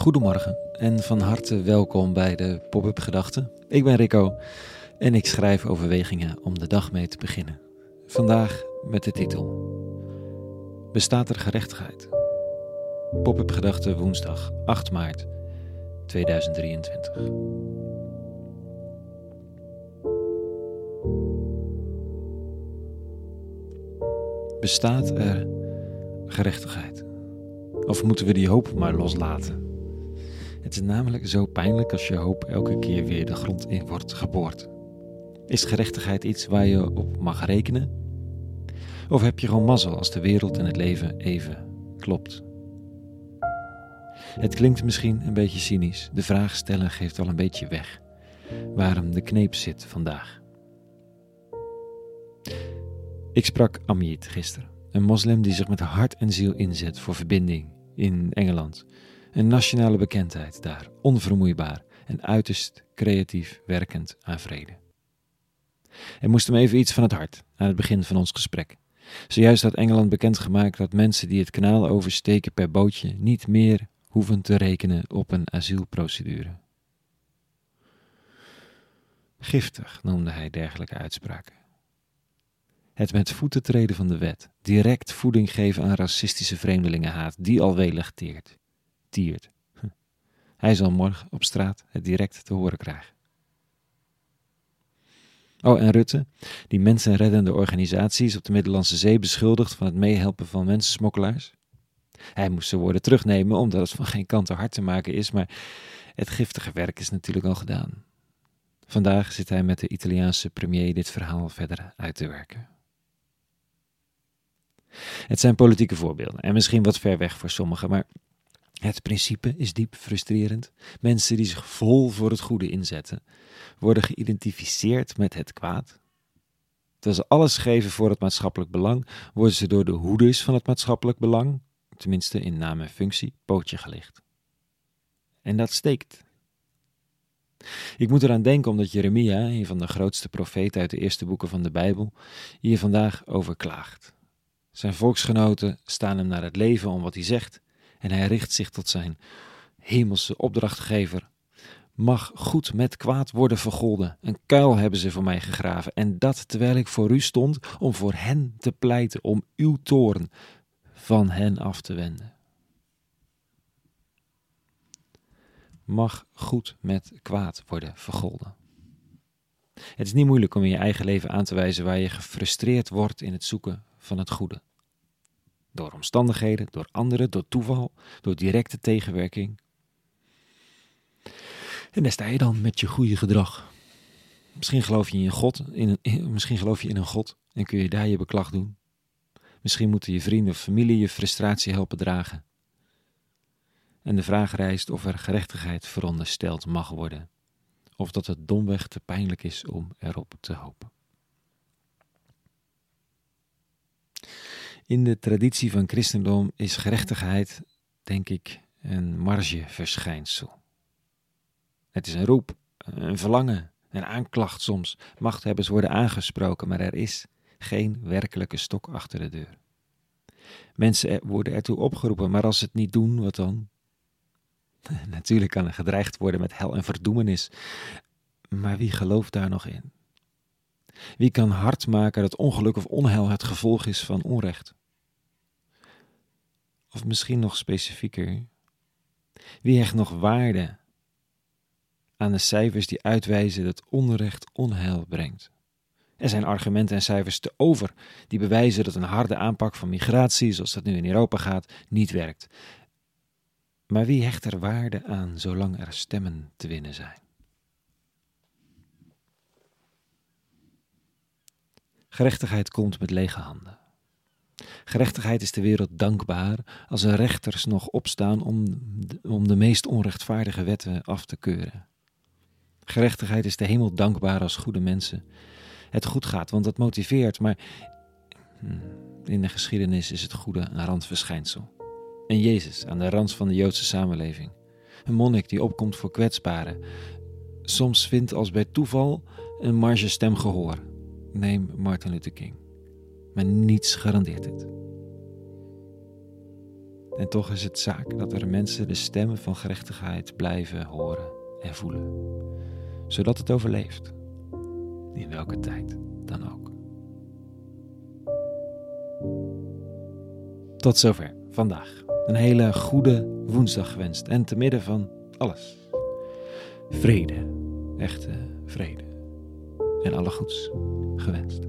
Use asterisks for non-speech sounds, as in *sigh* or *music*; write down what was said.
Goedemorgen en van harte welkom bij de Pop-up Gedachten. Ik ben Rico en ik schrijf overwegingen om de dag mee te beginnen. Vandaag met de titel Bestaat er gerechtigheid? Pop-up Gedachten woensdag 8 maart 2023. Bestaat er gerechtigheid? Of moeten we die hoop maar loslaten? Het is namelijk zo pijnlijk als je hoop elke keer weer de grond in wordt geboord. Is gerechtigheid iets waar je op mag rekenen? Of heb je gewoon mazzel als de wereld en het leven even klopt? Het klinkt misschien een beetje cynisch. De vraag stellen geeft al een beetje weg. Waarom de kneep zit vandaag. Ik sprak Amit gisteren, een moslim die zich met hart en ziel inzet voor verbinding in Engeland. Een nationale bekendheid daar, onvermoeibaar en uiterst creatief werkend aan vrede. Er moest hem even iets van het hart aan het begin van ons gesprek. Zojuist had Engeland bekendgemaakt dat mensen die het kanaal oversteken per bootje niet meer hoeven te rekenen op een asielprocedure. Giftig noemde hij dergelijke uitspraken. Het met voeten treden van de wet, direct voeding geven aan racistische vreemdelingenhaat, die al teert. Tiert. Hij zal morgen op straat het direct te horen krijgen. Oh, en Rutte, die mensenreddende organisaties op de Middellandse Zee beschuldigt van het meehelpen van mensensmokkelaars. Hij moest zijn woorden terugnemen omdat het van geen kant te hard te maken is, maar het giftige werk is natuurlijk al gedaan. Vandaag zit hij met de Italiaanse premier dit verhaal verder uit te werken. Het zijn politieke voorbeelden en misschien wat ver weg voor sommigen, maar het principe is diep frustrerend. Mensen die zich vol voor het goede inzetten, worden geïdentificeerd met het kwaad. Terwijl ze alles geven voor het maatschappelijk belang, worden ze door de hoeders van het maatschappelijk belang, tenminste in naam en functie, pootje gelicht. En dat steekt. Ik moet eraan denken omdat Jeremia, een van de grootste profeten uit de eerste boeken van de Bijbel, hier vandaag over klaagt. Zijn volksgenoten staan hem naar het leven om wat hij zegt en hij richt zich tot zijn hemelse opdrachtgever. Mag goed met kwaad worden vergolden. Een kuil hebben ze voor mij gegraven en dat terwijl ik voor u stond om voor hen te pleiten, om uw toorn van hen af te wenden. Mag goed met kwaad worden vergolden. Het is niet moeilijk om in je eigen leven aan te wijzen waar je gefrustreerd wordt in het zoeken van het goede. Door omstandigheden, door anderen, door toeval, door directe tegenwerking. En daar sta je dan met je goede gedrag. Misschien geloof je in God, in een, misschien geloof je in een God en kun je daar je beklag doen. Misschien moeten je vrienden of familie je frustratie helpen dragen. En de vraag rijst of er gerechtigheid verondersteld mag worden, of dat het domweg te pijnlijk is om erop te hopen. In de traditie van christendom is gerechtigheid, denk ik, een margeverschijnsel. Het is een roep, een verlangen, een aanklacht soms. Machthebbers worden aangesproken, maar er is geen werkelijke stok achter de deur. Mensen worden ertoe opgeroepen, maar als ze het niet doen, wat dan? *laughs* Natuurlijk kan er gedreigd worden met hel en verdoemenis, maar wie gelooft daar nog in? Wie kan hard maken dat ongeluk of onheil het gevolg is van onrecht? Of misschien nog specifieker, wie hecht nog waarde aan de cijfers die uitwijzen dat onrecht onheil brengt? Er zijn argumenten en cijfers te over die bewijzen dat een harde aanpak van migratie, zoals dat nu in Europa gaat, niet werkt. Maar wie hecht er waarde aan zolang er stemmen te winnen zijn? Gerechtigheid komt met lege handen. Gerechtigheid is de wereld dankbaar als er rechters nog opstaan om om de meest onrechtvaardige wetten af te keuren. Gerechtigheid is de hemel dankbaar als goede mensen het goed gaat, want dat motiveert, maar hmm, in de geschiedenis is het goede een randverschijnsel. En Jezus aan de rand van de Joodse samenleving. Een monnik die opkomt voor kwetsbaren. Soms vindt als bij toeval een marge stem gehoor. Neem Martin Luther King. Maar niets garandeert het. En toch is het zaak dat er mensen de stemmen van gerechtigheid blijven horen en voelen, zodat het overleeft, in welke tijd dan ook. Tot zover vandaag. Een hele goede woensdag gewenst en te midden van alles. Vrede, echte vrede. En alle goeds gewenst.